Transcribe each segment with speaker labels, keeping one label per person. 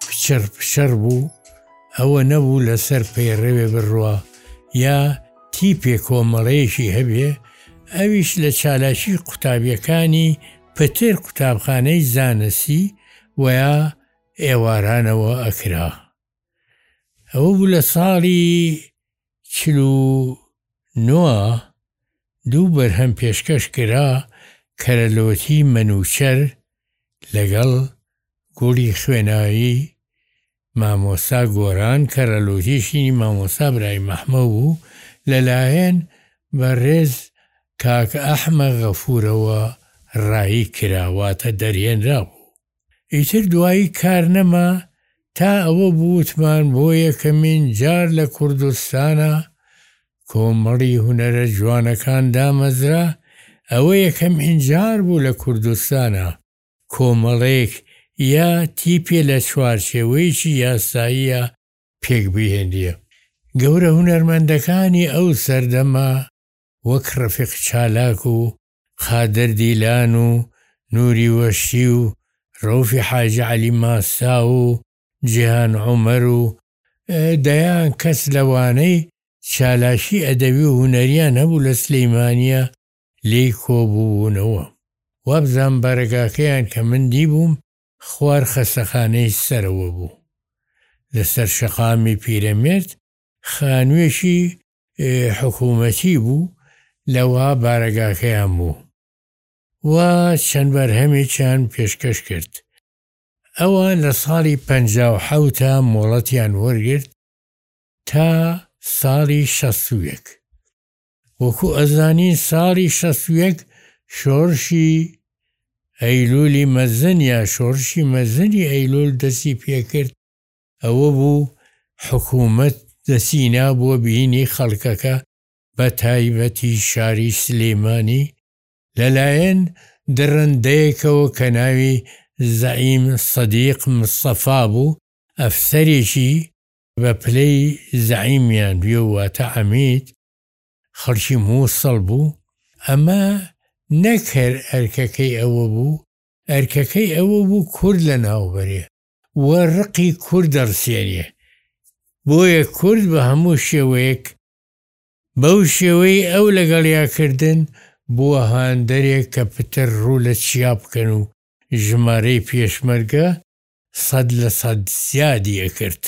Speaker 1: پچڕ پچڕ بوو، ئەوە نەبوو لەسەر پەیڕەوێ بڕوا یا تیپێ کۆمەڵەیەکی هەبێ، ئەویش لە چالاکی قوتابییەکانی پتر قوتابخانەی زانستی وەیا ئێوارانەوە ئەکرا. ئەوە بوو لە ساڵی چل و نۆ ە دوو بەرهەم پێشکەش کرا کەرەلۆتی مەنووچەر لەگەڵ گوڵی خوێناوی مامۆستا گۆران کەرەلۆتی شینی مامۆستا برای مەحمە و لە لایەن بە ڕێز کاک ئەحمە غەفوورەوە ڕایی کرا واتە دەرهێنرا بوو. ئیتر دوایی کار نەما تا ئەوە بووتمان بۆ یەکەمین جار لە کوردستانا کۆمەڵی هونەرە جوانەکان دامەزرا ئەوە یەکەمین جار بوو لە کوردستانا کۆمەڵێک یا تیپێ لە چوارچێوەیەکی یاساییا پێک بهێنریە گەورە هونەرمەندەکانی ئەو سەردەمە وەک ڕەفیق چالاک و قادر دیلان و نوری وەشی و رەوفی حاجی عەلی ماسا و جیهان عومەر و دەیان کەس لەوانەی چالاکی ئەدەبی و هونەریان هەبوو لە سلیمانیە لێی کۆبوونەوە وابزانم بارەگاکەیان کە من دیبووم خوار خەستەخانەی سەرەوە بوو لەسەر شەقامی پیرەمێرد خانوویەکی حکوومەتی بوو لەوە بارەگاکەیان بوو و چەند بەرهەمێکیان پێشکەش کرد. ئەوە لە ساڵی پەنجا و حەوت ە مۆڵەتیان وەرگرت تا ساڵی شەست و یەک. وەکوو ئەزانین ساڵی شەست و یەک شۆڕشی ئەیلوولی مەزن یا شۆڕشی مەزنی ئەیلوول دەستی پێ کرد ئەوە بوو حکوومەت دەستی نا بۆ بینی خەڵکەکە بە تایبەتی شاری سلێمانی لە لایەن دڕندەیەکەوە کە ناوی زەعیم سەدیق مستەفا بوو ئەفسەرێکی بە پلەی زەعیم یان دوێ واتە عەمید خەڵکی مووسڵ بوو ئەمە نەک هەر ئەرکەکەی ئەوە بوو ئەرکەکەی ئەوە بوو کورد لە ناو بەرێ و ڕقی کورد دەڕسێنێ بۆیە کورد بە هەموو شێوەیەک بەو شێوەی ئەو لەگەڵیا کردن بووە هاندەرێک کە پتر ڕوو لە چیا بکەن و ژمارەی پێشمەرگە سەد لە سەد زیادی ئەکرد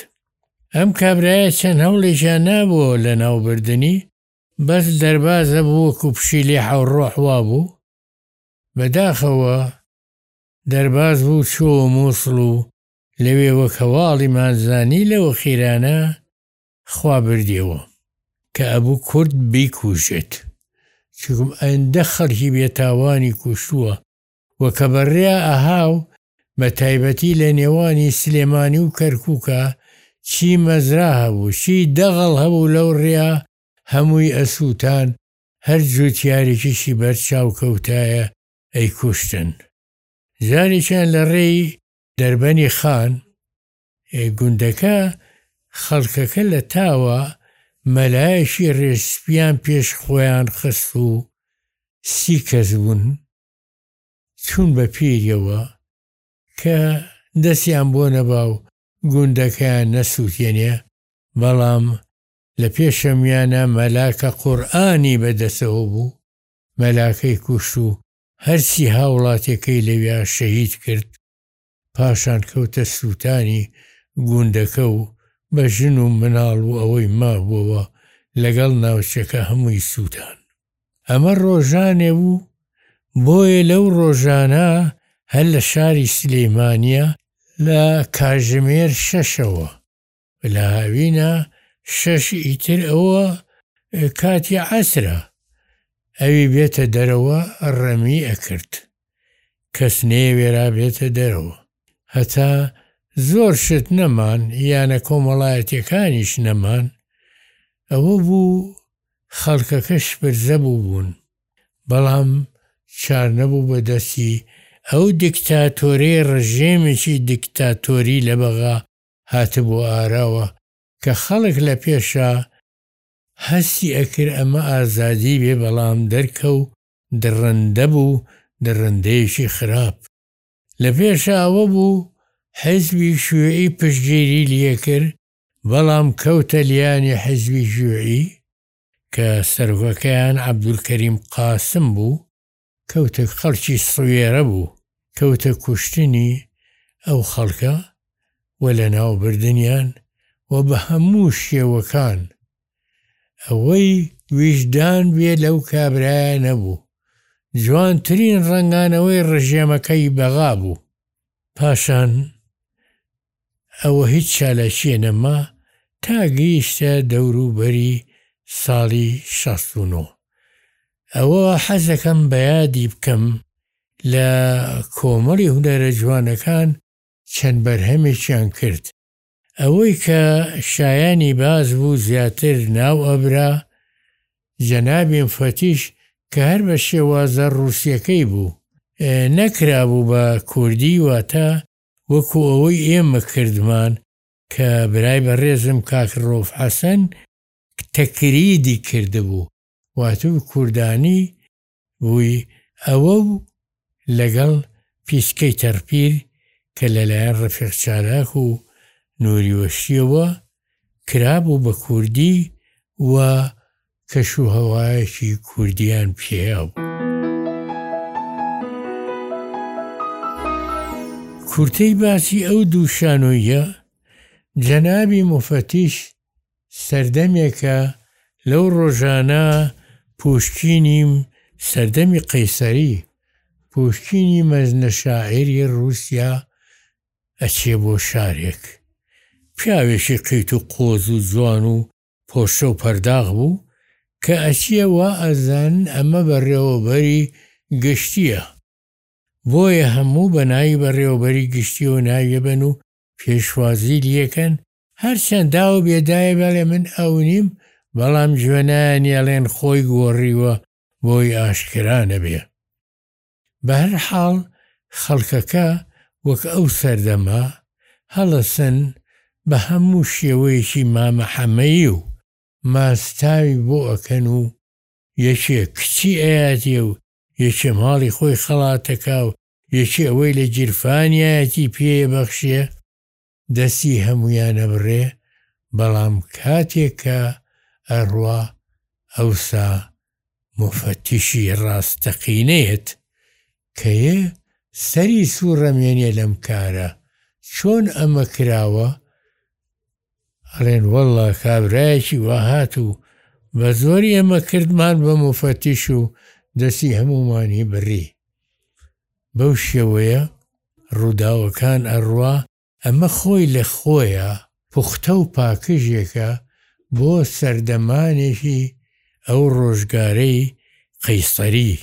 Speaker 1: ئەم کابرایە چەند هەوڵێکیان نابووە لە ناوبردنی بەس دەرباز ئەبوو وەکو پشیلەی حەوڕۆح وابوو بەداخەوە دەرباز بوو چووەوە مووسڵ و لەوێ وەک هەواڵیمان زانی لەو قیرانە خوا بردیەوە کە ئەبوو کورد بیکوژێت چونکم ئەندە خەڵکی بێتاوانی کوشتووە و کە بە ڕێا ئەهاو بە تایبەتی لە نێوانی سلێمانی و کەرکووکا چی مەزرا هەبوو چی دەغڵ هەبوو لەو ڕێا هەمووی ئەسووتان هەر جووتیارێکیشی بەر چاو کەوتایە ئەیکوشتن. جارێکیان لە ڕێی دەربەنی خان ی گوندەکە خەڵکەکە لە تاوە مەلایەکی ڕێش سپیان پێش خۆیان خست و سی کەس بوون چوون بە پیریەوە کە دەستیان بۆ نەبا و گوندەکەیان نەسووتێنێ، بەڵام لە پێشەمیانە مەلاکە قورئانی بە دەستەوە بوو مەلاکەی کوشت و هەرچی هاوڵاتیەکەی لەویا شەهید کرد، پاشان کەوتە سوتانی گوندەکە و بە ژن و مناڵ و ئەوەی مابوەوە لەگەڵ ناوچەکە هەمووی سوتان. ئەمە ڕۆژانێ بوو، بۆیە لەو ڕۆژانە هەر لە شاری سلیمانیە لە کاژمێر شەشەوە لە هاوینە شەش ئیتر ئەوە کاتی عسرە ئەوی بێتە دەرەوە ڕەمی ئەکرد کەس نێوێرا بێتە دەرەوە هەتا زۆر شت نەمان یانە کۆمەڵایەتەکانیش نەمان ئەوە بوو خەڵکەکە شپرزە بوو بوون بەڵام چارنەبوو بە دەستی ئەو دیکتاتۆرەی ڕژێمێکی دیکتاتۆری لە بەغا هاتبوو ئاراوە کە خەڵک لە پێشا هەستی ئەکرد ئەمە ئازادی بێ بەڵام دەرکەو دڕندە بوو دڕندەیەکی خراپ لە پێشا ئەوە بوو حیزبی شویعی پشتگیری لیەکرد بەڵام کەوتە لیانی حیزبی ژویعی کە سەرۆکەکەیان عەبدولکەریم قاسم بوو کەوتە خەڵکی سویرە بوو کەوتە کوشتنی ئەو خەڵکە و لەناو بردنیان و بە هەموو شێوەکان ئەوەی ویژدان بێ لەو کابرایە نەبوو جوانترین ڕەنگانەوەی ڕژێمەکەی بەغا بوو پاشان ئەوە هیچ چالاکییە نەما تا گەیشتە دەورو بەری ساڵی شەست و نۆ. ئەوە حەزەکەم بەیادی بکەم لە کۆمەڵی هونەرە جوانەکان چەند بەرهەمێکیان کرد. ئەوەی کە شایانی باس بوو زیاتر ناو ئەبرا، جەنابی مفتیش کە هەر بە شێوازە ڕووسیەکەی بوو، نەکرابوو بە کوردی واتە وەکو ئەوەی ئێمە کردمان کە برای بەڕێزم کاک ڕەوف حەسەن تەکریدی کردبوو واتوو کوردانی بووی ئەوە و لەگەڵ پیسکەی تەڕپیر کە لەلایەن ڕەفیق چالاک و نوری وەشیەوە کرابوو بە کوردی و کەش و هەوایەکی کوردیان پێیا بوو. کورتەی باسی ئەو دوو شانۆییە، جەنابی موفەتیش سەردەمێکە لەو ڕۆژانە پووشکینیم سەردەمی قەیسەری پووشکینی مەزنە شاعیری ڕووسیا ئەچێ بۆ شارێک، پیاوێکی قیت و قۆز و جوان و پۆشەو پەرداخ بوو کە ئەچیە وا ئەزانن ئەمە بەڕێوەبەری گشتیە بۆیە هەموو بە ناوی بەڕێوەبەری گشتیەوە ناوی ئەبەن و پێشوازی لیەکەن هەرچەند داو بێدایە بەڵێ من ئەو نیم بەڵام جوێنایانی ئەڵێن خۆی گۆڕیوە بۆی ئاشکرا نەبێ. بەهەرحاڵ خەڵکەکە وەک ئەو سەردەمە هەڵەسن بە هەموو شێوەیەکی مامە حەمەی و ماستاوی بۆ ئەکەن و یەکێ کچی ئەیاتێ و یەکێ ماڵی خۆی خەڵاتەکا و یەکێ ئەوەی لە گیرفانیایەتی پێیەبەخشێ، دەستی هەمویان ئەبڕێ بەڵام کاتێ کە ئەڕوا ئەوسا موفەتیشی ڕاستەقینەیەت کە یە سەری سوڕەمێنێ لەم کارە چۆن ئەمە کراوە ئەڵێن وەڵا کابرایەکی وا هات و بە زۆری ئێمە کردمان بە موفەتیش و دەسی هەمومانی بڕی بەو شێوەیە ڕووداوەکان ئەڕوا، ئەمە خۆی لە خۆیا پوختە و پاکژێکە بۆ سەردەمانێکی ئەو ڕۆژگارەی قەیسەری،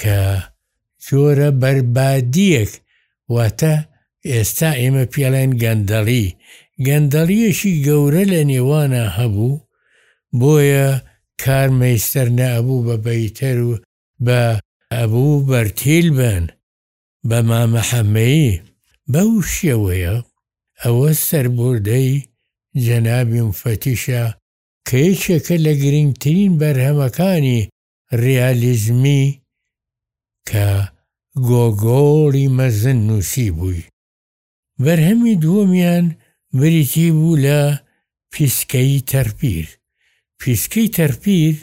Speaker 1: کە جۆرە بەربادییەک واتە ئێستا ئێمە پێڵێن گەندەڵی، گەندەڵییەکی گەورە لە نێوانا هەبوو، بۆیە کار مەیسەر نە ئەبوو بە بەیتەر و بە ئەبوو بەرتیل بن. بە مامە حەمەیی بەو شێوەیە، ئەوە سەربوردەی جەنابی مفەتیشە کە یەکێکە لە گرنگترین بەرهەمەکانی ڕیالیزمی کە گۆگۆڵی مەزن نووسیبووی. بەرهەمی دووەمیان بریتی بوو لە پیسکەی تەرپیر. پیسکەی تەرپیر،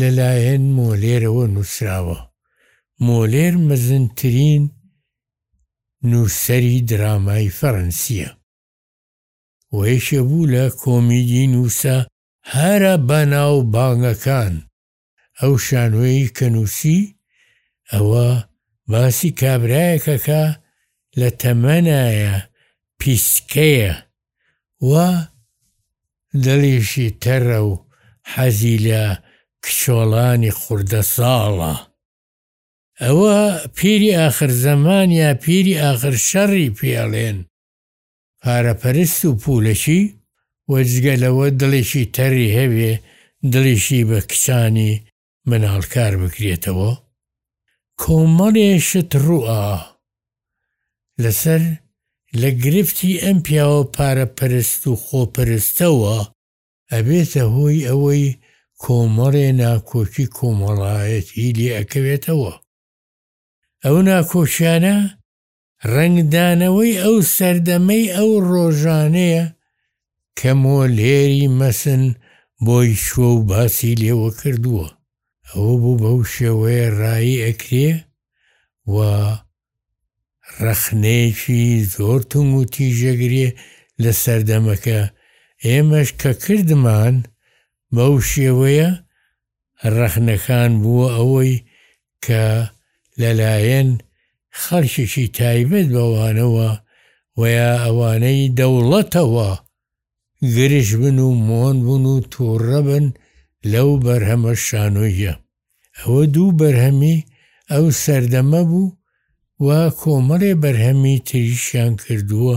Speaker 1: لە لایەن مۆلێرەوە نووسراوە. مۆلێر مەزنترین نووسەری درامای فەرەنسییە و یەکێ بوو لە کۆمیدی نووسە هەرە بەناوبانگەکان. ئەو شانۆیەی کە نووسی، ئەوە باسی کابرایەکە کە لە تەمەنایە پیسکەیە و دڵیشی تەڕە و حەزی لە کچۆڵانی خوردەساڵە. ئەوە پیری ئاخر زەمان یا پیری ئاخر شەڕی پێ ئەڵێن. پارەپەرست و پوولەچی و جگە لەوە دڵێکی تەڕی هەبێ دڵیشی بە کچانی مناڵکار بکرێتەوە؟ کۆمەڵێ شت ڕووئا لەسەر لە گرفتی ئەم پیاوە پارەپەرست و خۆپەرستەوە ئەبێتە هۆی ئەوەی کۆمەڵێ ناکۆکی کۆمەڵایەتی لێ ئەکەوێتەوە. ئەو ناکۆکیانە ڕەنگدانەوەی ئەو سەردەمەی ئەو ڕۆژانەیە کە مۆلێری مەسن بۆی چووە و باسی لێوە کردووە. ئەوە بوو بەو شێوەیە ڕایی ئەکرێ و ڕەخنەیەکی زۆر تونگ و تیژەگرێ لە سەردەمەکە ئێمەش کە کردمان بەو شێوەیە ڕەخنەکان بووە ئەوەی کە لەلایەن خەڵکێکی تایبەت بەوانەوە وەیا ئەوانەی دەوڵەتەوە گرژ بن و مۆن بن و توڕە بن لەو بەرهەمە شانۆییە. ئەوە دوو بەرهەمی ئەو سەردەمە بوو و کۆمەڵێ بەرهەمی تریشیان کردووە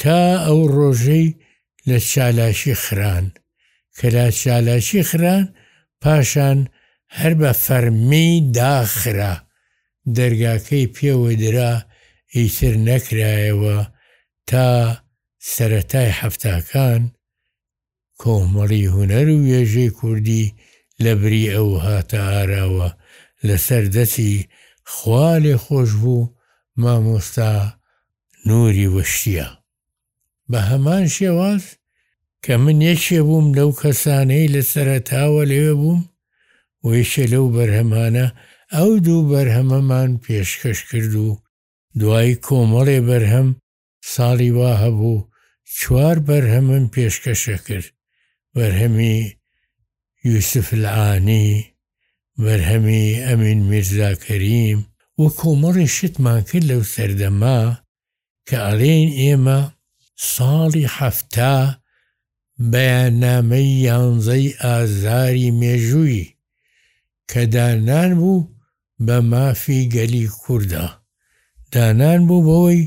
Speaker 1: تا ئەو ڕۆژەی لە چالاکی خران کە لە چالاکی خران پاشان هەر بە فەرمی داخرا دەرگاکەی پێوە درا ئیتر نەکرایەوە تا سەرەتای حەفتاکان کۆمەڵی هونەر و وێژەی کوردی لە بری ئەو هاتە ئاراوە لە سەر دەسی خوا لێ خۆش بوو مامۆستا نوری وشتیا. بە هەمان شێواز کە من یەکێ بووم لەو کەسانەی لە سەرەتاوە لەوێ بووم و یەکێ لەو بەرهەمانە ئەو دوو بەرهەمەمان پێشکەش کرد و دوایی کۆمەڵێ بەرهەم ساڵی وا هەبوو چوار بەرهەمم پێشکەشە کرد بەرهەمی یوسف العانی بەرهەمی ئەمین میرزا کەریم و کۆمەڵی شتمان کرد لەو سەردەمە کە ئەڵێن ئێمە ساڵی حەفتا بەیاننامەی یانزەی ئازاری مێژووی کە دانان بوو بە مافی گەلی کوردا دانان بوو بەوەی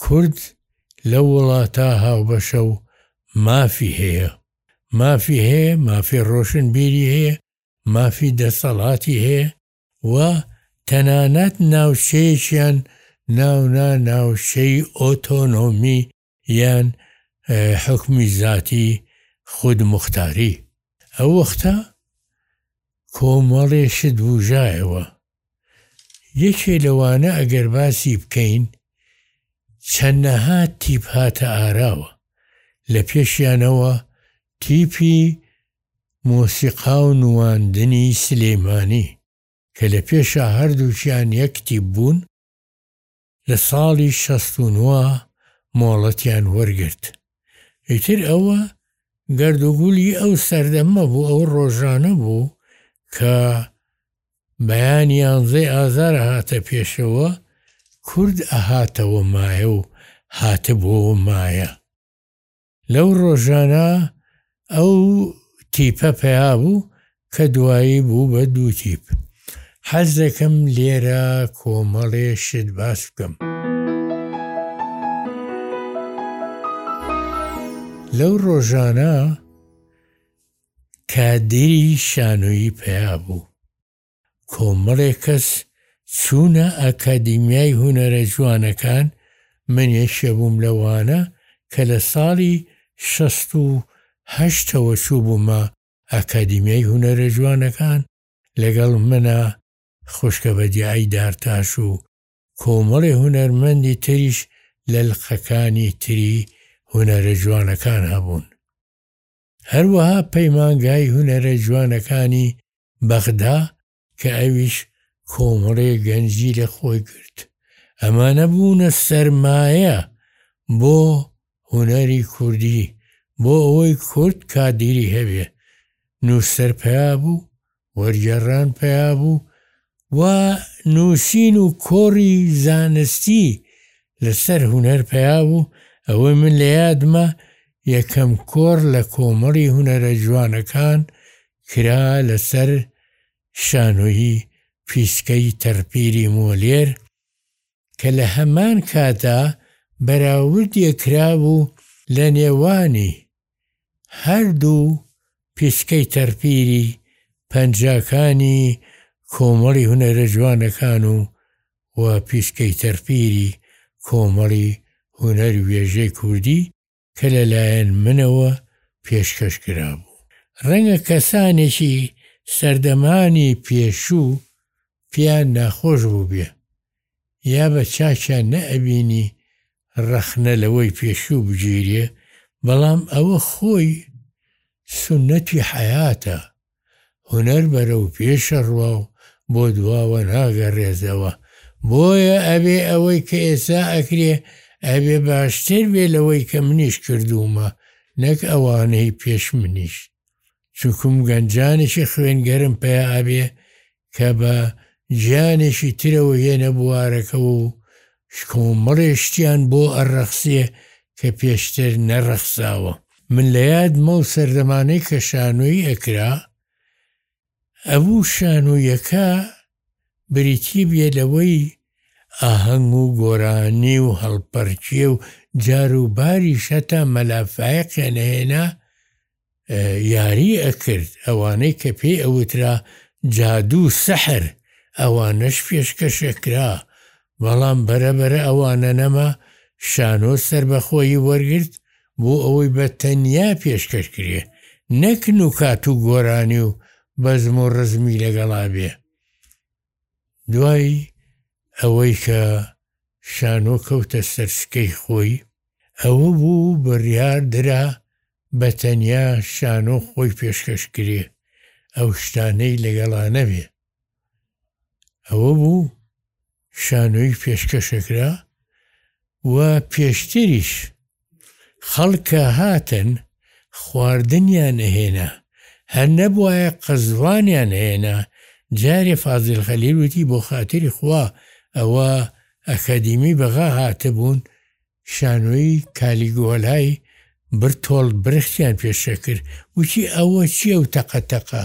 Speaker 1: کورد لە وڵاتا هاوبەشە و مافی هەیە مافی هەیە مافی ڕۆشن بیری هەیە مافی دەسەڵاتی هەیە و تەنانەت ناوچەیەکیان ناونا ناوچەی ئۆتۆنۆمی یان حوکمی زاتی خودموختاری. ئەو وەختە کۆمەڵێ شت بوژایەوە. یەکێ لەوانە ئەگەر باسی بکەین چەندەها تیپ هاتە ئاراوە. لە پێشیانەوە تیپی مۆسیقا و نواندنی سلیمانی کە لە پێشا هەردووکیان یەکتیپ بوون، لە ساڵی شەست و نۆ مۆڵەتیان وەرگرت. ئیتر ئەوە گەردوگوڵی ئەو سەردەمە بوو، ئەو ڕۆژانە بوو کە بەیانی یانزەی ئازار ئەهاتە پێشەوە، کورد ئەهاتەوە مایە و هاتبۆوە مایە. لەو ڕۆژانە ئەو تیپە پەیا بوو کە دوایی بوو بە دوو تیپ. حەز دەکەم لێرە کۆمەڵێ شت باس بکەم. لەو ڕۆژانە کادیری شانۆیی پەیا بوو. کۆمەڵێک کەس چوونە ئاکادیمیای هونەرە جوانەکان، من یەکێ بووم لەوانە کە لە ساڵی شەست و هەشتەوە چووبوومە ئاکادیمیای هونەرە جوانەکان، لەگەڵ منا خوشکە بەدیعەی دارتاش و کۆمەڵێ هونەرمەندی تریش لە لقەکانی تری هونەرە جوانەکان هەبوون. هەروەها پەیمانگای هونەرە جوانەکانی بەغدا کە ئەویش کۆمەڵێ گەنجی لە خۆی گرت. ئەمانە بوونە سەرمایە بۆ هونەری کوردی بۆ ئەوەی کورد کادیری هەبێ. نووسەر پەیا بوو وەرگێڕان پەیا بوو و نووسین و کۆڕی زانستی لەسەر هونەر پەیا بوو، ئەوەی من لە یادمە یەکەم کۆڕ لە کۆمەڵی هونەرە جوانەکان کرا لەسەر شانۆیی فیسکەی تەڕپیری مۆلێر کە لە هەمان کاتدا بەراوردێ کرابوو لە نێوانی هەردوو پیچکەی تەرپیری پەنجاکانی کۆمەڵی هونەرە جوانەکان و و پیچکەی تەرپیری کۆمەڵی هونەر وێژەی کوردی کە لە لایەن منەوە پێشکەش کرابوو. ڕەنگە کەسانێکی سەردەمانی پێشوو پێیان ناخۆش بووبێ یا بە چاکیان نەئەبینی ڕەخنە لەوەی پێشوو بگیرێ، بەڵام ئەوە خۆی سوننەتی حەیاتە، هونەر بەرەو پێشە ڕوا و بۆ دواوە ناگەڕێتەوە، بۆیە ئەبێ ئەوەی کە ئێستا ئەکرێ ئەبێ باشتر بێ لەوەی کە منیش کردوومە، نەک ئەوانەی پێش منیش چکم گەنجانێکی خوێنگەرم پیا ئەبێ کە بە گیانێکی ترەوە یەنە بوارەکەوە و شکۆمەڵێ شتیان بۆ ئەڕەخسێ کە پێشتر نەڕەخساوە. من لە یادمە و سەردەمانەی کە شانۆیی ئەکرا ئەبوو شانۆییەکە بریتی بیە لەوەی ئاهەنگ و گۆرانی و هەڵپەرکێ و جار و باریش هەتا مەلا فایەقیان ئەهێنا یاری ئەکرد ئەوانەی کە پێی ئەوترا جادو سحر ئەوانەش پێشکەش ئەکرا بەڵام بەرە بەرە ئەوانە نەما شانۆ سەربەخۆیی وەرگرت بۆ ئەوەی بە تەنیا پێشکەش کرێ نەک نوکات و گۆرانی و بەزم و ڕزمی لەگەڵا بێ دوای ئەوەی کە شانۆ کەوتە سەر سکەی خۆی، ئەوە بوو بڕیار درا بە تەنیا شانۆ خۆی پێشکەش کرێ، ئەو شتانەی لەگەڵا نەبێ. ئەوە بوو شانۆی پێشکەشەکرا و پێشتریش، خەڵکە هاتن خواردنیان ئەهێنا هەر نەبوایە قەزوانیان ئەهێنا جارێ فازیل خەلیل وتی بۆ خاتری خوا ئەوە ئەکادیمی بەغا هاتبوون شانۆیی کالیگوولای برتۆڵد برختیان پێشەکرد وتی ئەوە چیە ئەو تەقە تەقە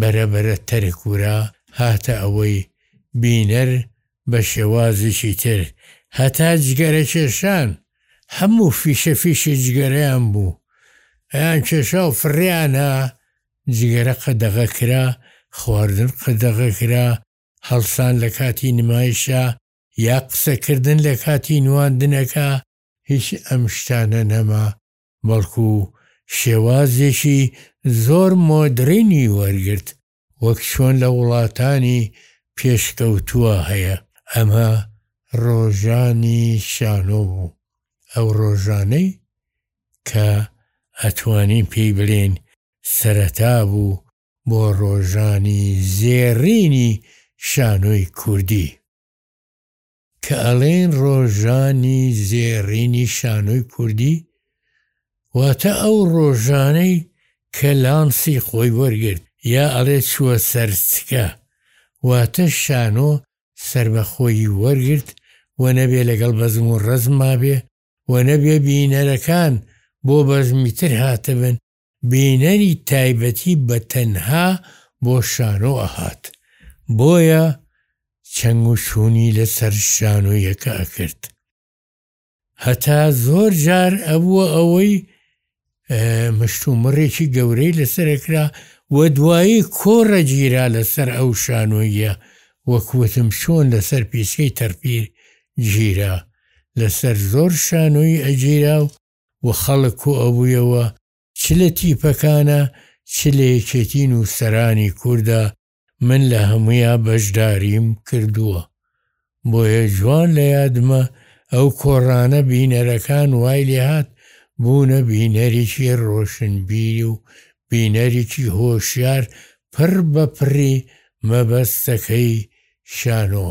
Speaker 1: بەرە بەرە تەرک ورا هاتە ئەوەی بینەر بە شێوازێکی تر هەتا جگەرە کێشان هەموو فیشە فیشی جگەرەیان بوو ئەیان کێشا و فڕێیانە جگەرە قەدەغە کرا خواردن قەدەغە کرا هەڵسان لە کاتی نمایشا یا قسە کردن لە کاتی نواندنەکە هیچ ئەم شتانە نەما بەڵکو شێوازێکی زۆر مۆدڕینی وەرگرت وەک چۆن لە وڵاتانی پێشکەوتووە هەیە، ئەمە ڕۆژانی شانۆ بوو، ئەو ڕۆژانەی کە ئەتوانین پێی بڵێین سەرەتا بوو بۆ ڕۆژانی زێڕینی شانۆی کوردی. کە ئەڵێین ڕۆژانی زێڕینی شانۆی کوردی واتە ئەو ڕۆژانەی کە لانسی خۆی وەرگرت یا ئەڵێ چووە سەر چکە واتە شانۆ سەربەخۆیی وەرگرت و نەبێ لەگەڵ بەزم و ڕەزم مابێ و نەبێ بینەرەکان بۆ بەزمی تر هاتبن بینەری تایبەتی بە تەنها بۆ شانۆ ئەهات بۆیە چەنگ و چوونی لەسەر شانۆیەکە ئەکرد هەتا زۆر جار ئەبووە ئەوەی مشت و مڕێکی گەورەی لەسەر ئەکرا و دوایی کۆڕە گیرا لەسەر ئەو شانۆیە وەکوتم چۆن لەسەر پیسەی تەرپیر گیرا لەسەر زۆر شانۆی ئەگیرا و و خەڵک کۆ ئەبوویەوە چ لە تیپەکانا چ لە یەکێتی نووسەرانی کوردا من لە هەموویا بەشداریم کردووە بۆیە جوان لە یادمە ئەو کۆڕانە بینەرەکان وای لێهات بوونە بینەریکی ڕۆشنبیری و بینەریکی هۆشیار پڕ بە پڕی مەبەستەکەی شانۆ.